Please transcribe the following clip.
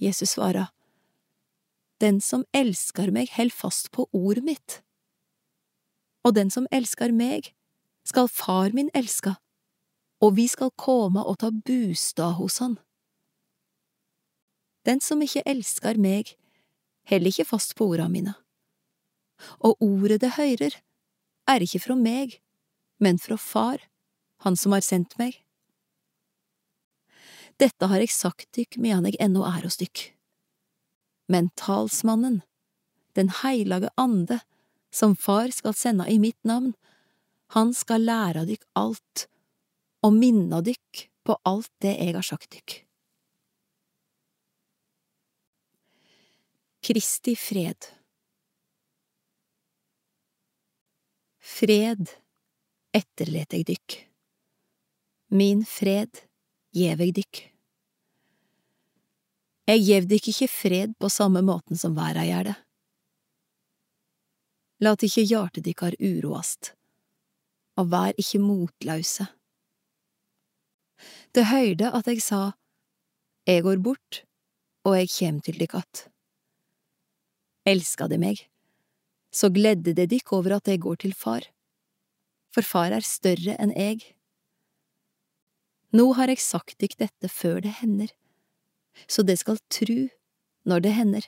Jesus svara, Den som elskar meg, held fast på ordet mitt. Og den som elskar meg, skal far min elska, og vi skal komme og ta bostad hos han. Den som ikke elskar meg, held ikke fast på orda mine. Og ordet det høyrer, er ikke fra meg, men fra Far, Han som har sendt meg. Dette har jeg sagt dykk medan jeg ennå er hos dykk. Men talsmannen, Den heilage ande, som Far skal sende i mitt navn, han skal lære dykk alt og minne dykk på alt det jeg har sagt dykk. Kristi fred Fred etterlet jeg dykk. Min fred gjev jeg dykk. Jeg gjev dykk ikke fred på samme måten som verda gjør det. Lat ikke hjartet dykkar uroast, og vær ikke motlause. Det høyrde at jeg sa, Jeg går bort, og jeg kjem til dykk att. Elska de meg, så gledde det dykk over at jeg går til far, for far er større enn jeg. Nå har jeg sagt dykk dette før det hender, så det skal tru når det hender.